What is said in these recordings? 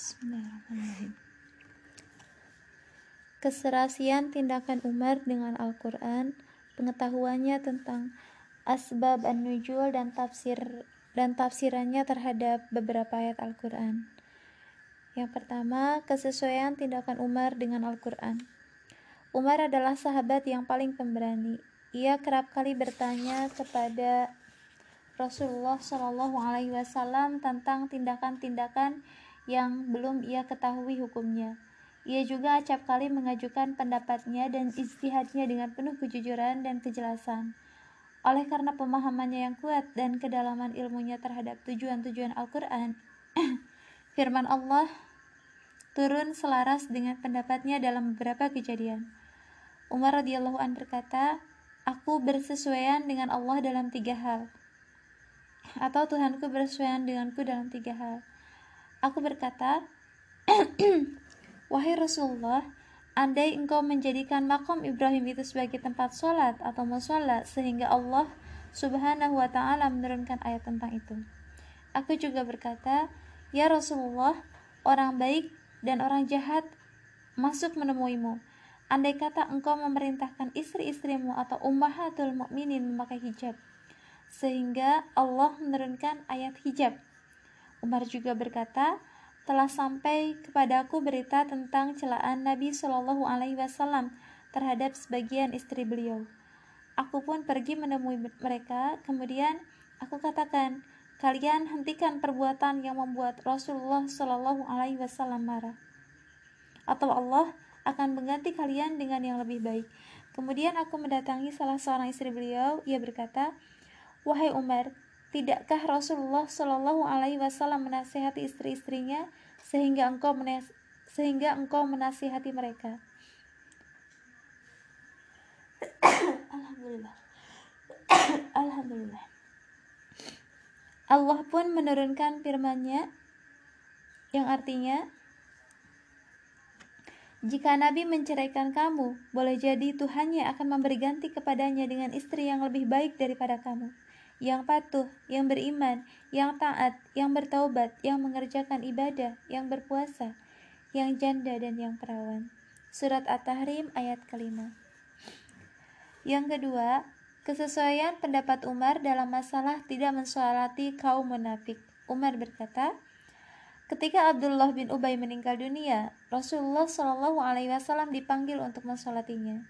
Bismillahirrahmanirrahim. Keserasian tindakan Umar dengan Al-Quran, pengetahuannya tentang asbab an-nujul dan tafsir dan tafsirannya terhadap beberapa ayat Al-Quran. Yang pertama, kesesuaian tindakan Umar dengan Al-Quran. Umar adalah sahabat yang paling pemberani. Ia kerap kali bertanya kepada Rasulullah Shallallahu Alaihi Wasallam tentang tindakan-tindakan yang belum ia ketahui hukumnya. Ia juga acap kali mengajukan pendapatnya dan istihadnya dengan penuh kejujuran dan kejelasan. Oleh karena pemahamannya yang kuat dan kedalaman ilmunya terhadap tujuan-tujuan Al-Quran, firman Allah turun selaras dengan pendapatnya dalam beberapa kejadian. Umar radhiyallahu an berkata, Aku bersesuaian dengan Allah dalam tiga hal. Atau Tuhanku bersesuaian denganku dalam tiga hal. Aku berkata, Wahai Rasulullah, andai engkau menjadikan makom Ibrahim itu sebagai tempat sholat atau musola sehingga Allah subhanahu wa ta'ala menurunkan ayat tentang itu. Aku juga berkata, Ya Rasulullah, orang baik dan orang jahat masuk menemuimu Andai kata engkau memerintahkan istri-istrimu atau ummahatul mukminin memakai hijab, sehingga Allah menurunkan ayat hijab. Umar juga berkata, telah sampai kepadaku berita tentang celaan Nabi Shallallahu Alaihi Wasallam terhadap sebagian istri beliau. Aku pun pergi menemui mereka, kemudian aku katakan, kalian hentikan perbuatan yang membuat Rasulullah Shallallahu Alaihi Wasallam marah. Atau Allah akan mengganti kalian dengan yang lebih baik. Kemudian aku mendatangi salah seorang istri beliau. Ia berkata, Wahai Umar, tidakkah Rasulullah Shallallahu Alaihi Wasallam menasihati istri-istrinya sehingga engkau sehingga engkau menasihati mereka? Alhamdulillah. Alhamdulillah. Allah pun menurunkan firman-Nya yang artinya jika Nabi menceraikan kamu, boleh jadi Tuhannya akan memberi ganti kepadanya dengan istri yang lebih baik daripada kamu, yang patuh, yang beriman, yang taat, yang bertaubat, yang mengerjakan ibadah, yang berpuasa, yang janda dan yang perawan. Surat At-Tahrim ayat kelima. Yang kedua, kesesuaian pendapat Umar dalam masalah tidak mensolati kaum munafik. Umar berkata, Ketika Abdullah bin Ubay meninggal dunia, Rasulullah Shallallahu Alaihi Wasallam dipanggil untuk mensolatinya.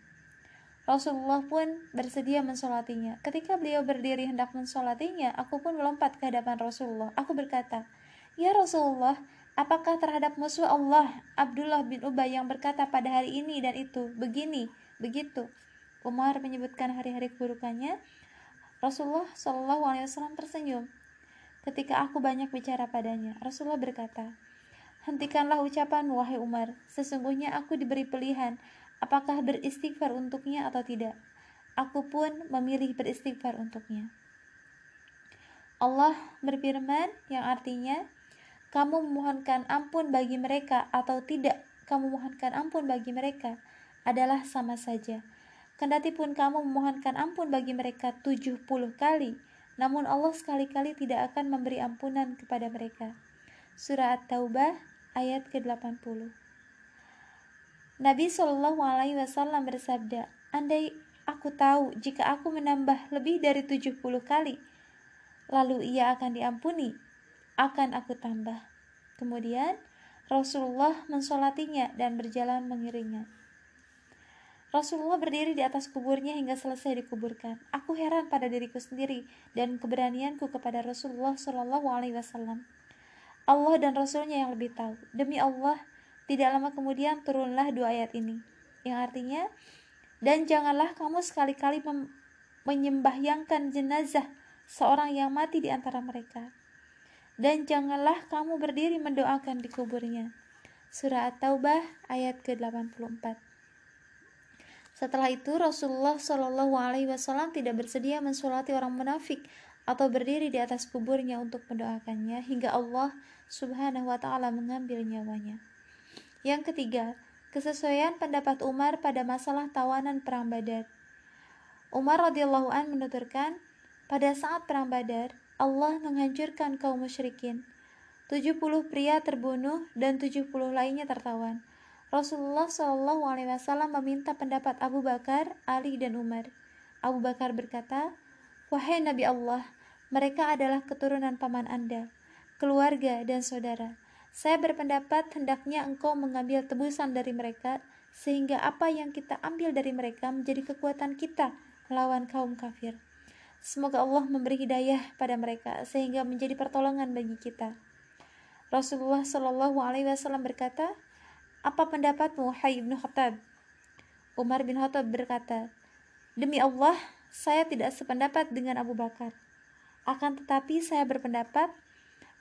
Rasulullah pun bersedia mensolatinya. Ketika beliau berdiri hendak mensolatinya, aku pun melompat ke hadapan Rasulullah. Aku berkata, Ya Rasulullah, apakah terhadap musuh Allah Abdullah bin Ubay yang berkata pada hari ini dan itu, begini, begitu. Umar menyebutkan hari-hari keburukannya. Rasulullah Shallallahu Alaihi Wasallam tersenyum ketika aku banyak bicara padanya. Rasulullah berkata, Hentikanlah ucapan wahai Umar, sesungguhnya aku diberi pilihan, apakah beristighfar untuknya atau tidak. Aku pun memilih beristighfar untuknya. Allah berfirman yang artinya, kamu memohonkan ampun bagi mereka atau tidak kamu memohonkan ampun bagi mereka adalah sama saja. Kendati pun kamu memohonkan ampun bagi mereka 70 kali, namun Allah sekali-kali tidak akan memberi ampunan kepada mereka. Surah At-Taubah ayat ke-80. Nabi Shallallahu alaihi wasallam bersabda, "Andai aku tahu jika aku menambah lebih dari 70 kali, lalu ia akan diampuni, akan aku tambah." Kemudian Rasulullah mensolatinya dan berjalan mengiringnya. Rasulullah berdiri di atas kuburnya hingga selesai dikuburkan. Aku heran pada diriku sendiri dan keberanianku kepada Rasulullah Shallallahu Alaihi Wasallam. Allah dan Rasulnya yang lebih tahu. Demi Allah, tidak lama kemudian turunlah dua ayat ini, yang artinya, dan janganlah kamu sekali-kali menyembahyangkan jenazah seorang yang mati di antara mereka. Dan janganlah kamu berdiri mendoakan di kuburnya. Surah At-Taubah ayat ke-84. Setelah itu Rasulullah Shallallahu Alaihi Wasallam tidak bersedia mensolati orang munafik atau berdiri di atas kuburnya untuk mendoakannya hingga Allah Subhanahu Wa Taala mengambil nyawanya. Yang ketiga, kesesuaian pendapat Umar pada masalah tawanan perang Badar. Umar radhiyallahu an menuturkan, pada saat perang Badar, Allah menghancurkan kaum musyrikin. 70 pria terbunuh dan 70 lainnya tertawan. Rasulullah Shallallahu Alaihi Wasallam meminta pendapat Abu Bakar, Ali dan Umar. Abu Bakar berkata, Wahai Nabi Allah, mereka adalah keturunan paman Anda, keluarga dan saudara. Saya berpendapat hendaknya engkau mengambil tebusan dari mereka, sehingga apa yang kita ambil dari mereka menjadi kekuatan kita melawan kaum kafir. Semoga Allah memberi hidayah pada mereka sehingga menjadi pertolongan bagi kita. Rasulullah Shallallahu Alaihi Wasallam berkata, apa pendapatmu, Hai ibnu Khattab? Umar bin Khattab berkata, demi Allah, saya tidak sependapat dengan Abu Bakar. Akan tetapi saya berpendapat,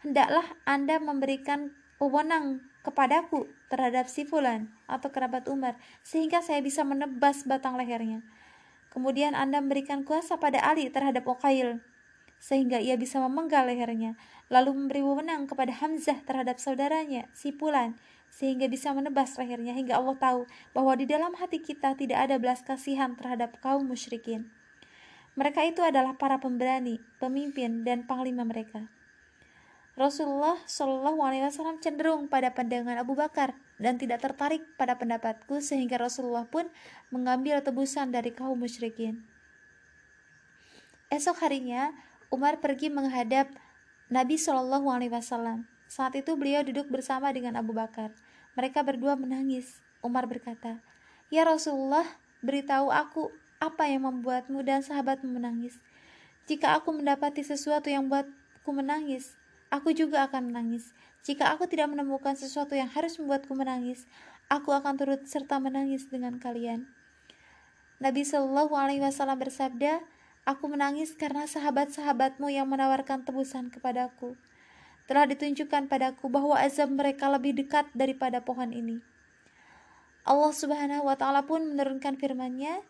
hendaklah Anda memberikan wewenang kepadaku terhadap si fulan atau kerabat Umar, sehingga saya bisa menebas batang lehernya. Kemudian Anda memberikan kuasa pada Ali terhadap Uqail, sehingga ia bisa memenggal lehernya, lalu memberi wewenang kepada Hamzah terhadap saudaranya, si Fulan, sehingga bisa menebas lehernya hingga Allah tahu bahwa di dalam hati kita tidak ada belas kasihan terhadap kaum musyrikin. Mereka itu adalah para pemberani, pemimpin, dan panglima mereka. Rasulullah Shallallahu Alaihi Wasallam cenderung pada pandangan Abu Bakar dan tidak tertarik pada pendapatku sehingga Rasulullah pun mengambil tebusan dari kaum musyrikin. Esok harinya Umar pergi menghadap Nabi Shallallahu Alaihi Wasallam. Saat itu beliau duduk bersama dengan Abu Bakar. Mereka berdua menangis. Umar berkata, Ya Rasulullah, beritahu aku apa yang membuatmu dan sahabatmu menangis? Jika aku mendapati sesuatu yang membuatku menangis, aku juga akan menangis. Jika aku tidak menemukan sesuatu yang harus membuatku menangis, aku akan turut serta menangis dengan kalian. Nabi Shallallahu Alaihi Wasallam bersabda, Aku menangis karena sahabat-sahabatmu yang menawarkan tebusan kepadaku. Telah ditunjukkan padaku bahwa azab mereka lebih dekat daripada pohon ini. Allah Subhanahu wa Ta'ala pun menurunkan firman-Nya,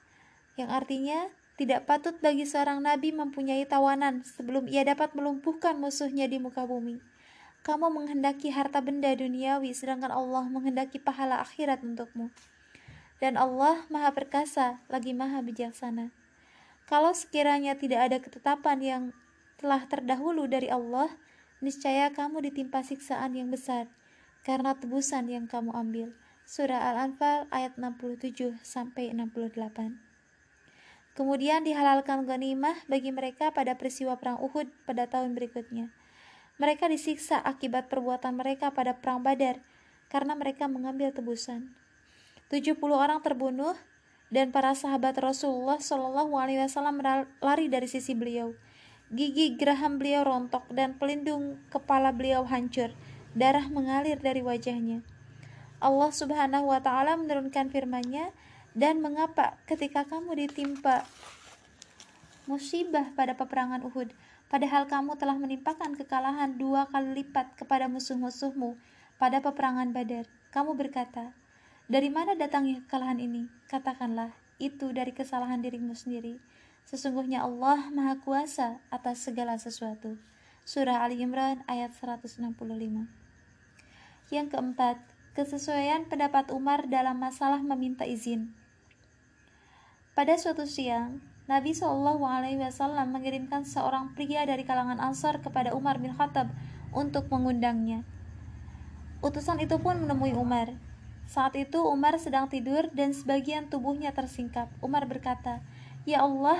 yang artinya tidak patut bagi seorang nabi mempunyai tawanan sebelum ia dapat melumpuhkan musuhnya di muka bumi. Kamu menghendaki harta benda duniawi sedangkan Allah menghendaki pahala akhirat untukmu. Dan Allah Maha Perkasa lagi Maha Bijaksana. Kalau sekiranya tidak ada ketetapan yang telah terdahulu dari Allah, niscaya kamu ditimpa siksaan yang besar karena tebusan yang kamu ambil. Surah Al-Anfal ayat 67 sampai 68. Kemudian dihalalkan ghanimah bagi mereka pada peristiwa perang Uhud pada tahun berikutnya. Mereka disiksa akibat perbuatan mereka pada perang Badar karena mereka mengambil tebusan. 70 orang terbunuh dan para sahabat Rasulullah Shallallahu alaihi wasallam lari dari sisi beliau. Gigi geraham beliau rontok dan pelindung kepala beliau hancur. Darah mengalir dari wajahnya. Allah Subhanahu wa taala menurunkan firman-Nya, dan mengapa ketika kamu ditimpa musibah pada peperangan Uhud, padahal kamu telah menimpakan kekalahan dua kali lipat kepada musuh-musuhmu pada peperangan Badar? Kamu berkata, dari mana datangnya kekalahan ini? Katakanlah, itu dari kesalahan dirimu sendiri. Sesungguhnya Allah Maha Kuasa atas segala sesuatu. Surah Ali Imran ayat 165. Yang keempat, kesesuaian pendapat Umar dalam masalah meminta izin. Pada suatu siang, Nabi Wasallam mengirimkan seorang pria dari kalangan Ansar kepada Umar bin Khattab untuk mengundangnya. Utusan itu pun menemui Umar. Saat itu Umar sedang tidur dan sebagian tubuhnya tersingkap. Umar berkata, "Ya Allah,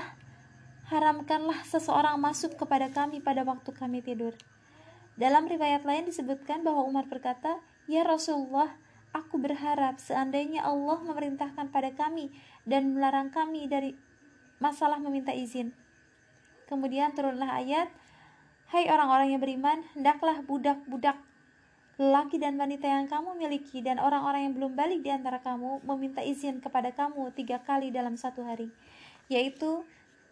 haramkanlah seseorang masuk kepada kami pada waktu kami tidur." Dalam riwayat lain disebutkan bahwa Umar berkata, "Ya Rasulullah, aku berharap seandainya Allah memerintahkan pada kami dan melarang kami dari masalah meminta izin. Kemudian turunlah ayat, Hai orang-orang yang beriman, hendaklah budak-budak lelaki dan wanita yang kamu miliki dan orang-orang yang belum balik di antara kamu meminta izin kepada kamu tiga kali dalam satu hari, yaitu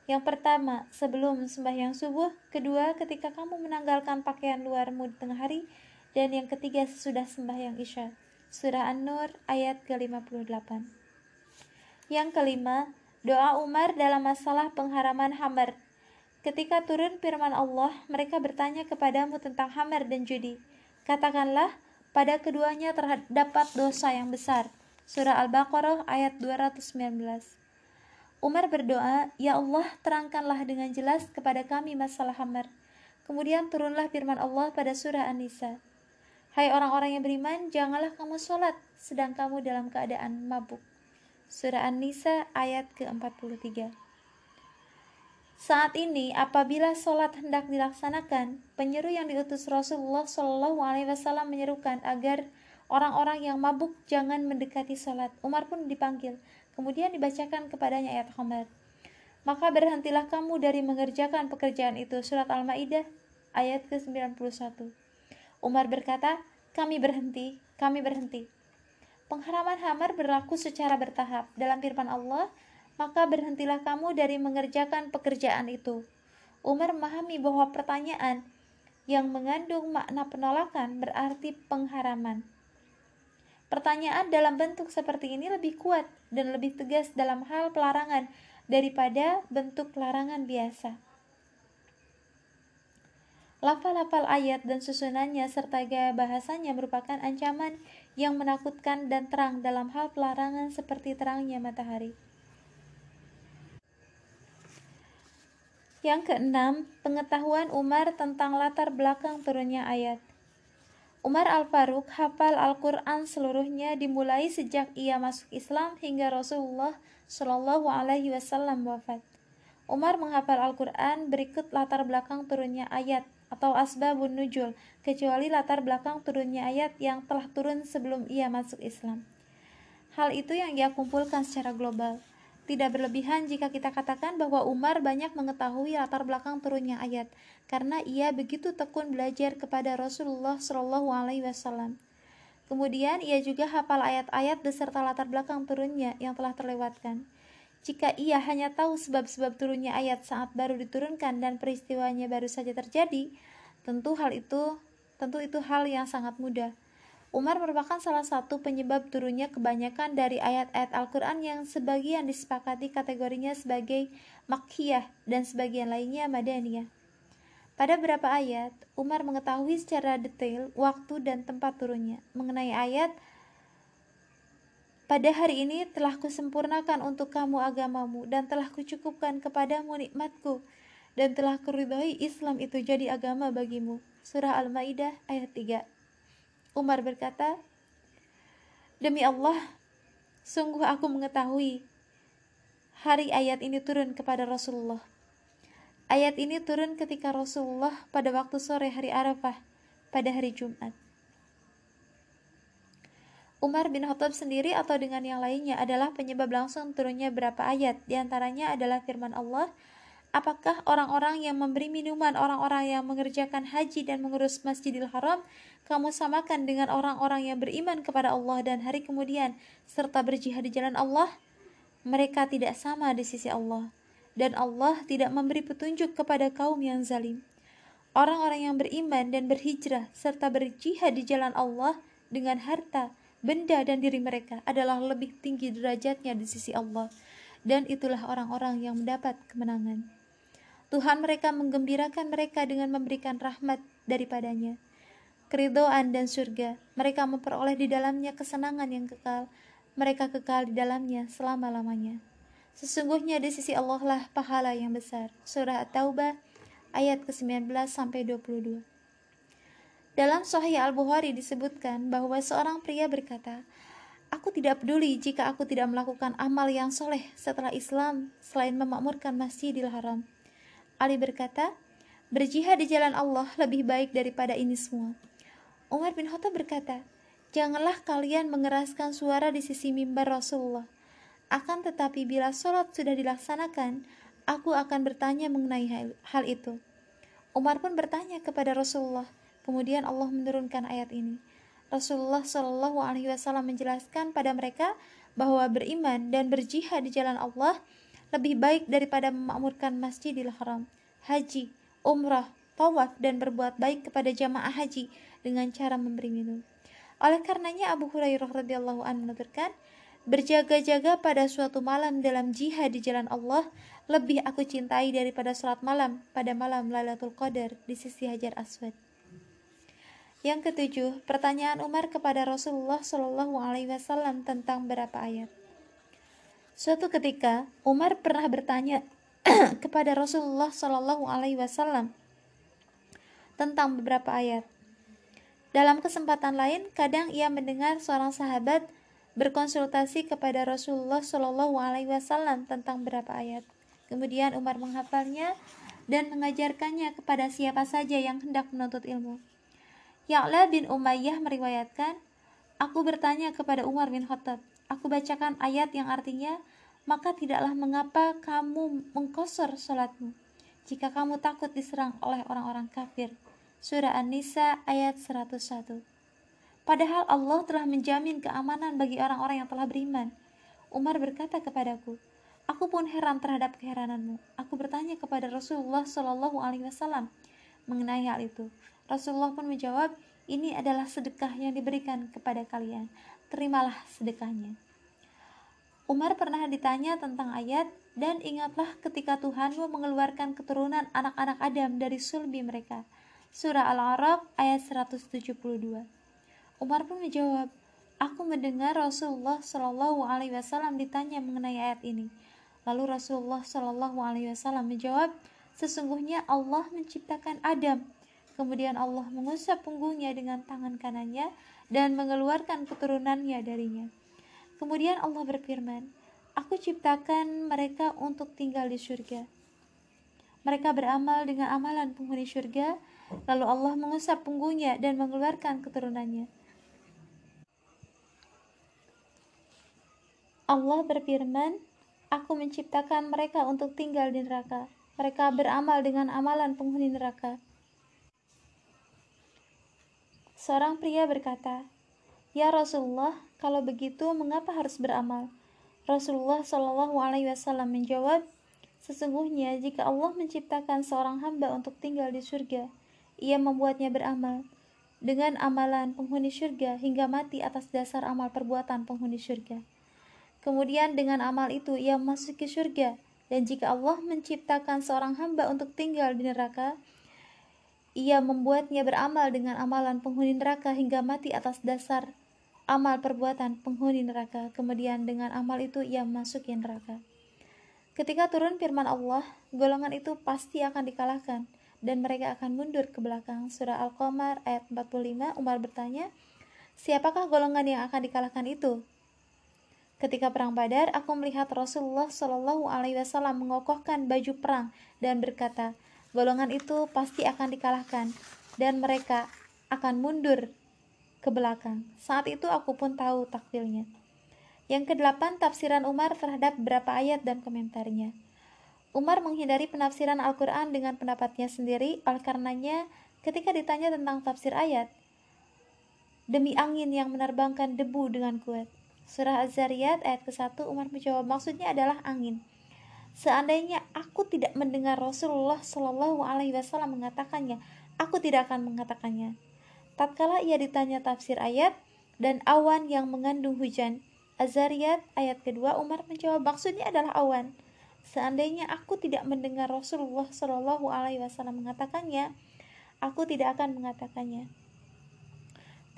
yang pertama, sebelum sembahyang subuh, kedua, ketika kamu menanggalkan pakaian luarmu di tengah hari, dan yang ketiga sesudah sembahyang isya. Surah An-Nur ayat ke-58. Yang kelima, doa Umar dalam masalah pengharaman hamar. Ketika turun firman Allah, mereka bertanya kepadamu tentang hamar dan judi. Katakanlah, pada keduanya terdapat dosa yang besar. Surah Al-Baqarah ayat 219. Umar berdoa, Ya Allah, terangkanlah dengan jelas kepada kami masalah hamar. Kemudian turunlah firman Allah pada surah An-Nisa. Hai orang-orang yang beriman, janganlah kamu sholat sedang kamu dalam keadaan mabuk. Surah An-Nisa ayat ke-43 Saat ini, apabila sholat hendak dilaksanakan, penyeru yang diutus Rasulullah Shallallahu Alaihi Wasallam menyerukan agar orang-orang yang mabuk jangan mendekati sholat. Umar pun dipanggil, kemudian dibacakan kepadanya ayat khamar. Maka berhentilah kamu dari mengerjakan pekerjaan itu. Surat Al-Maidah ayat ke-91. Umar berkata, kami berhenti, kami berhenti. Pengharaman hamar berlaku secara bertahap. Dalam firman Allah, maka berhentilah kamu dari mengerjakan pekerjaan itu. Umar memahami bahwa pertanyaan yang mengandung makna penolakan berarti pengharaman. Pertanyaan dalam bentuk seperti ini lebih kuat dan lebih tegas dalam hal pelarangan daripada bentuk larangan biasa. Lafal-lafal ayat dan susunannya serta gaya bahasanya merupakan ancaman yang menakutkan dan terang dalam hal pelarangan seperti terangnya matahari. Yang keenam, pengetahuan Umar tentang latar belakang turunnya ayat. Umar Al-Faruq hafal Al-Quran seluruhnya dimulai sejak ia masuk Islam hingga Rasulullah Shallallahu Alaihi Wasallam wafat. Umar menghafal Al-Quran berikut latar belakang turunnya ayat atau asbabun nujul, kecuali latar belakang turunnya ayat yang telah turun sebelum ia masuk Islam. Hal itu yang ia kumpulkan secara global. Tidak berlebihan jika kita katakan bahwa Umar banyak mengetahui latar belakang turunnya ayat, karena ia begitu tekun belajar kepada Rasulullah Shallallahu Alaihi Wasallam. Kemudian ia juga hafal ayat-ayat beserta latar belakang turunnya yang telah terlewatkan. Jika ia hanya tahu sebab-sebab turunnya ayat saat baru diturunkan dan peristiwanya baru saja terjadi, tentu hal itu tentu itu hal yang sangat mudah. Umar merupakan salah satu penyebab turunnya kebanyakan dari ayat-ayat Al-Quran yang sebagian disepakati kategorinya sebagai makkiyah dan sebagian lainnya madaniyah. Pada beberapa ayat, Umar mengetahui secara detail waktu dan tempat turunnya. Mengenai ayat pada hari ini telah kusempurnakan untuk kamu agamamu dan telah kucukupkan kepadamu nikmatku dan telah kuridhoi Islam itu jadi agama bagimu. Surah Al-Maidah ayat 3. Umar berkata, Demi Allah, sungguh aku mengetahui hari ayat ini turun kepada Rasulullah. Ayat ini turun ketika Rasulullah pada waktu sore hari Arafah pada hari Jumat. Umar bin Khattab sendiri atau dengan yang lainnya adalah penyebab langsung turunnya berapa ayat. Di antaranya adalah firman Allah, Apakah orang-orang yang memberi minuman orang-orang yang mengerjakan haji dan mengurus Masjidil Haram kamu samakan dengan orang-orang yang beriman kepada Allah dan hari kemudian serta berjihad di jalan Allah? Mereka tidak sama di sisi Allah dan Allah tidak memberi petunjuk kepada kaum yang zalim. Orang-orang yang beriman dan berhijrah serta berjihad di jalan Allah dengan harta, benda dan diri mereka adalah lebih tinggi derajatnya di sisi Allah dan itulah orang-orang yang mendapat kemenangan. Tuhan mereka menggembirakan mereka dengan memberikan rahmat daripadanya. Keridoan dan surga, mereka memperoleh di dalamnya kesenangan yang kekal. Mereka kekal di dalamnya selama-lamanya. Sesungguhnya di sisi Allah lah pahala yang besar. Surah At-Taubah ayat ke-19 sampai 22. Dalam Sahih Al-Bukhari disebutkan bahwa seorang pria berkata, Aku tidak peduli jika aku tidak melakukan amal yang soleh setelah Islam selain memakmurkan Masjidil Haram. Ali berkata, berjihad di jalan Allah lebih baik daripada ini semua. Umar bin Khattab berkata, Janganlah kalian mengeraskan suara di sisi mimbar Rasulullah. Akan tetapi bila sholat sudah dilaksanakan, aku akan bertanya mengenai hal, hal itu. Umar pun bertanya kepada Rasulullah, Kemudian Allah menurunkan ayat ini. Rasulullah Shallallahu Alaihi Wasallam menjelaskan pada mereka bahwa beriman dan berjihad di jalan Allah lebih baik daripada memakmurkan Masjidil Haram, haji, umrah, tawaf dan berbuat baik kepada jamaah haji dengan cara memberi minum. Oleh karenanya Abu Hurairah radhiyallahu anhu menuturkan, berjaga-jaga pada suatu malam dalam jihad di jalan Allah lebih aku cintai daripada salat malam pada malam Lailatul Qadar di sisi Hajar Aswad. Yang ketujuh, pertanyaan Umar kepada Rasulullah Shallallahu Alaihi Wasallam tentang berapa ayat. Suatu ketika, Umar pernah bertanya kepada Rasulullah Shallallahu Alaihi Wasallam tentang beberapa ayat. Dalam kesempatan lain, kadang ia mendengar seorang sahabat berkonsultasi kepada Rasulullah Shallallahu Alaihi Wasallam tentang beberapa ayat. Kemudian Umar menghafalnya dan mengajarkannya kepada siapa saja yang hendak menuntut ilmu. Ya'la bin Umayyah meriwayatkan, Aku bertanya kepada Umar bin Khattab, aku bacakan ayat yang artinya, maka tidaklah mengapa kamu mengkosor sholatmu jika kamu takut diserang oleh orang-orang kafir. Surah An-Nisa ayat 101 Padahal Allah telah menjamin keamanan bagi orang-orang yang telah beriman. Umar berkata kepadaku, Aku pun heran terhadap keherananmu. Aku bertanya kepada Rasulullah Shallallahu Alaihi Wasallam mengenai hal itu. Rasulullah pun menjawab, ini adalah sedekah yang diberikan kepada kalian. Terimalah sedekahnya. Umar pernah ditanya tentang ayat dan ingatlah ketika Tuhanmu mengeluarkan keturunan anak-anak Adam dari sulbi mereka. Surah Al-Araf ayat 172. Umar pun menjawab, Aku mendengar Rasulullah Shallallahu Alaihi Wasallam ditanya mengenai ayat ini. Lalu Rasulullah Shallallahu Alaihi Wasallam menjawab, Sesungguhnya Allah menciptakan Adam. Kemudian Allah mengusap punggungnya dengan tangan kanannya dan mengeluarkan keturunannya darinya. Kemudian Allah berfirman, Aku ciptakan mereka untuk tinggal di surga. Mereka beramal dengan amalan penghuni surga, lalu Allah mengusap punggungnya dan mengeluarkan keturunannya. Allah berfirman, Aku menciptakan mereka untuk tinggal di neraka. Mereka beramal dengan amalan penghuni neraka. Seorang pria berkata, Ya Rasulullah, kalau begitu mengapa harus beramal? Rasulullah Shallallahu Alaihi Wasallam menjawab, sesungguhnya jika Allah menciptakan seorang hamba untuk tinggal di surga, ia membuatnya beramal dengan amalan penghuni surga hingga mati atas dasar amal perbuatan penghuni surga. Kemudian dengan amal itu ia memasuki surga dan jika Allah menciptakan seorang hamba untuk tinggal di neraka, ia membuatnya beramal dengan amalan penghuni neraka hingga mati atas dasar amal perbuatan penghuni neraka. Kemudian dengan amal itu ia masuki neraka. Ketika turun firman Allah, golongan itu pasti akan dikalahkan dan mereka akan mundur ke belakang. Surah Al-Qamar ayat 45, Umar bertanya, Siapakah golongan yang akan dikalahkan itu? Ketika perang Badar, aku melihat Rasulullah Shallallahu Alaihi Wasallam mengokohkan baju perang dan berkata, golongan itu pasti akan dikalahkan dan mereka akan mundur ke belakang. Saat itu aku pun tahu takdirnya. Yang kedelapan, tafsiran Umar terhadap beberapa ayat dan komentarnya. Umar menghindari penafsiran Al-Quran dengan pendapatnya sendiri, oleh karenanya ketika ditanya tentang tafsir ayat, demi angin yang menerbangkan debu dengan kuat. Surah Az-Zariyat ayat ke-1 Umar menjawab maksudnya adalah angin. Seandainya aku tidak mendengar Rasulullah Shallallahu Alaihi Wasallam mengatakannya, aku tidak akan mengatakannya. Tatkala ia ditanya tafsir ayat dan awan yang mengandung hujan, Azariyat ayat kedua Umar menjawab maksudnya adalah awan. Seandainya aku tidak mendengar Rasulullah Shallallahu Alaihi Wasallam mengatakannya, aku tidak akan mengatakannya.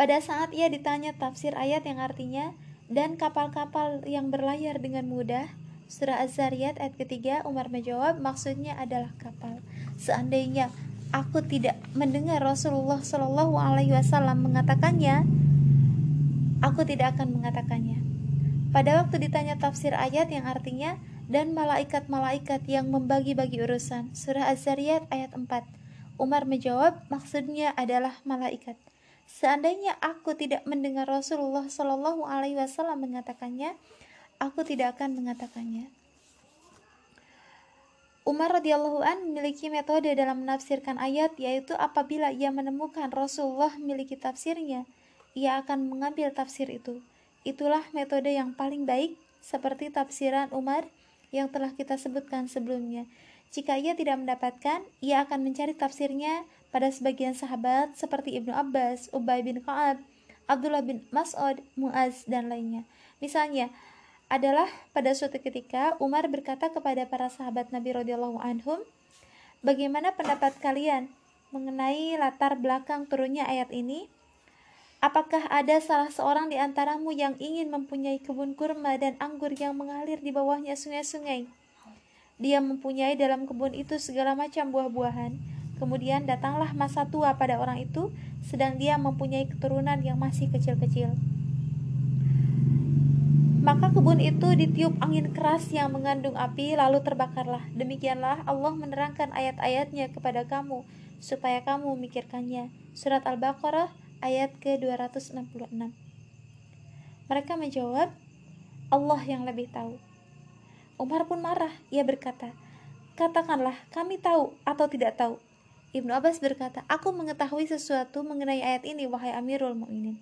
Pada saat ia ditanya tafsir ayat yang artinya dan kapal-kapal yang berlayar dengan mudah, surah Az-Zariyat ayat ketiga Umar menjawab maksudnya adalah kapal. Seandainya aku tidak mendengar Rasulullah Shallallahu Alaihi Wasallam mengatakannya, aku tidak akan mengatakannya. Pada waktu ditanya tafsir ayat yang artinya dan malaikat-malaikat yang membagi-bagi urusan, surah Az-Zariyat ayat 4. Umar menjawab, maksudnya adalah malaikat. Seandainya aku tidak mendengar Rasulullah Shallallahu Alaihi Wasallam mengatakannya, aku tidak akan mengatakannya. Umar radhiyallahu an memiliki metode dalam menafsirkan ayat yaitu apabila ia menemukan Rasulullah memiliki tafsirnya, ia akan mengambil tafsir itu. Itulah metode yang paling baik seperti tafsiran Umar yang telah kita sebutkan sebelumnya. Jika ia tidak mendapatkan, ia akan mencari tafsirnya pada sebagian sahabat seperti Ibnu Abbas, Ubay bin Ka'ab, Abdullah bin Mas'ud, Muaz, dan lainnya. Misalnya, adalah pada suatu ketika Umar berkata kepada para sahabat Nabi radhiyallahu anhum, "Bagaimana pendapat kalian mengenai latar belakang turunnya ayat ini? Apakah ada salah seorang di antaramu yang ingin mempunyai kebun kurma dan anggur yang mengalir di bawahnya sungai-sungai? Dia mempunyai dalam kebun itu segala macam buah-buahan. Kemudian datanglah masa tua pada orang itu, sedang dia mempunyai keturunan yang masih kecil-kecil. Maka kebun itu ditiup angin keras yang mengandung api, lalu terbakarlah. Demikianlah Allah menerangkan ayat-ayatnya kepada kamu, supaya kamu memikirkannya. Surat Al-Baqarah ayat ke-266 Mereka menjawab, Allah yang lebih tahu. Umar pun marah, ia berkata, Katakanlah, kami tahu atau tidak tahu. Ibnu Abbas berkata, Aku mengetahui sesuatu mengenai ayat ini, wahai Amirul Mukminin.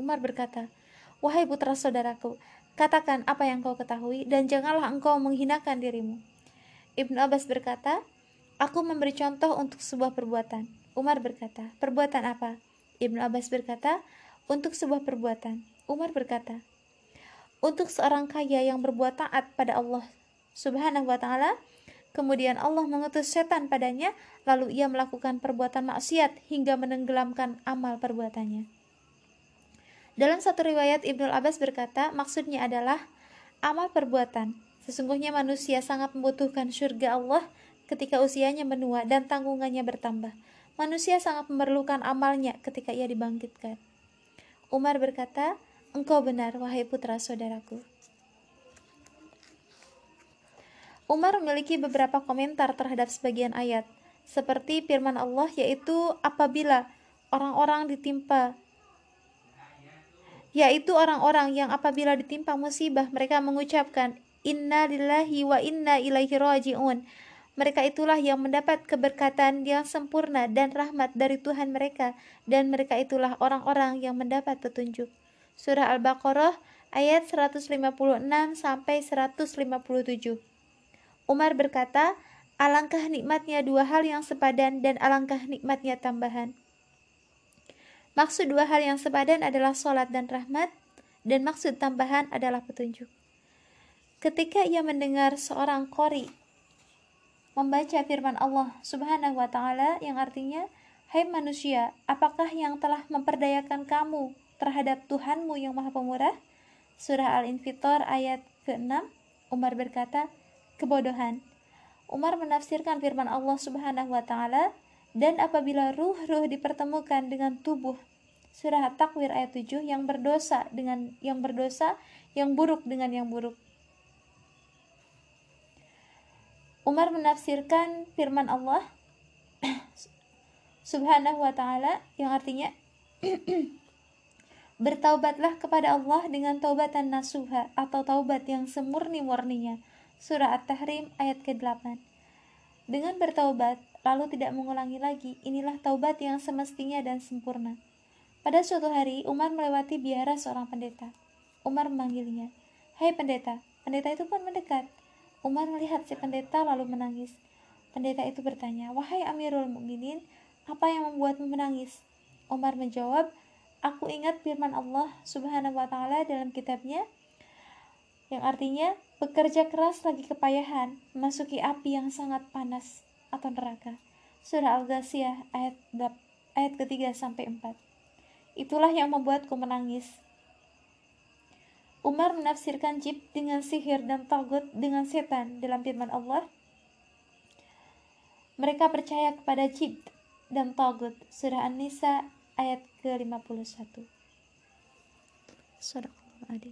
Umar berkata, Wahai putra saudaraku, katakan apa yang kau ketahui dan janganlah engkau menghinakan dirimu. Ibnu Abbas berkata, Aku memberi contoh untuk sebuah perbuatan. Umar berkata, Perbuatan apa? Ibnu Abbas berkata, Untuk sebuah perbuatan. Umar berkata, Untuk seorang kaya yang berbuat taat pada Allah Subhanahu wa Ta'ala Kemudian Allah mengutus setan padanya, lalu ia melakukan perbuatan maksiat hingga menenggelamkan amal perbuatannya. Dalam satu riwayat Ibnu Abbas berkata, maksudnya adalah amal perbuatan. Sesungguhnya manusia sangat membutuhkan surga Allah ketika usianya menua dan tanggungannya bertambah. Manusia sangat memerlukan amalnya ketika ia dibangkitkan. Umar berkata, Engkau benar, wahai putra saudaraku. Umar memiliki beberapa komentar terhadap sebagian ayat, seperti firman Allah yaitu apabila orang-orang ditimpa yaitu orang-orang yang apabila ditimpa musibah mereka mengucapkan inna lillahi wa inna ilaihi rajiun. Mereka itulah yang mendapat keberkatan yang sempurna dan rahmat dari Tuhan mereka dan mereka itulah orang-orang yang mendapat petunjuk. Surah Al-Baqarah ayat 156 sampai 157. Umar berkata, alangkah nikmatnya dua hal yang sepadan dan alangkah nikmatnya tambahan. Maksud dua hal yang sepadan adalah sholat dan rahmat, dan maksud tambahan adalah petunjuk. Ketika ia mendengar seorang kori membaca firman Allah Subhanahu wa taala yang artinya, "Hai manusia, apakah yang telah memperdayakan kamu terhadap Tuhanmu yang Maha Pemurah?" Surah Al-Infitor ayat ke-6, Umar berkata, kebodohan. Umar menafsirkan firman Allah Subhanahu wa taala, dan apabila ruh-ruh dipertemukan dengan tubuh surah At-Takwir ayat 7 yang berdosa dengan yang berdosa, yang buruk dengan yang buruk. Umar menafsirkan firman Allah Subhanahu wa taala yang artinya Bertaubatlah kepada Allah dengan taubatan nasuha atau taubat yang semurni-murninya Surah At-Tahrim ayat ke-8 Dengan bertaubat, lalu tidak mengulangi lagi, inilah taubat yang semestinya dan sempurna. Pada suatu hari, Umar melewati biara seorang pendeta. Umar memanggilnya, Hai pendeta, pendeta itu pun mendekat. Umar melihat si pendeta lalu menangis. Pendeta itu bertanya, Wahai Amirul Mukminin, apa yang membuatmu menangis? Umar menjawab, Aku ingat firman Allah Subhanahu wa taala dalam kitabnya yang artinya bekerja keras lagi kepayahan memasuki api yang sangat panas atau neraka. Surah Al-Ghasyiyah ayat ayat ketiga sampai empat. Itulah yang membuatku menangis. Umar menafsirkan jib dengan sihir dan tagut dengan setan dalam firman Allah. Mereka percaya kepada jib dan tagut. Surah An-Nisa ayat ke-51. Surah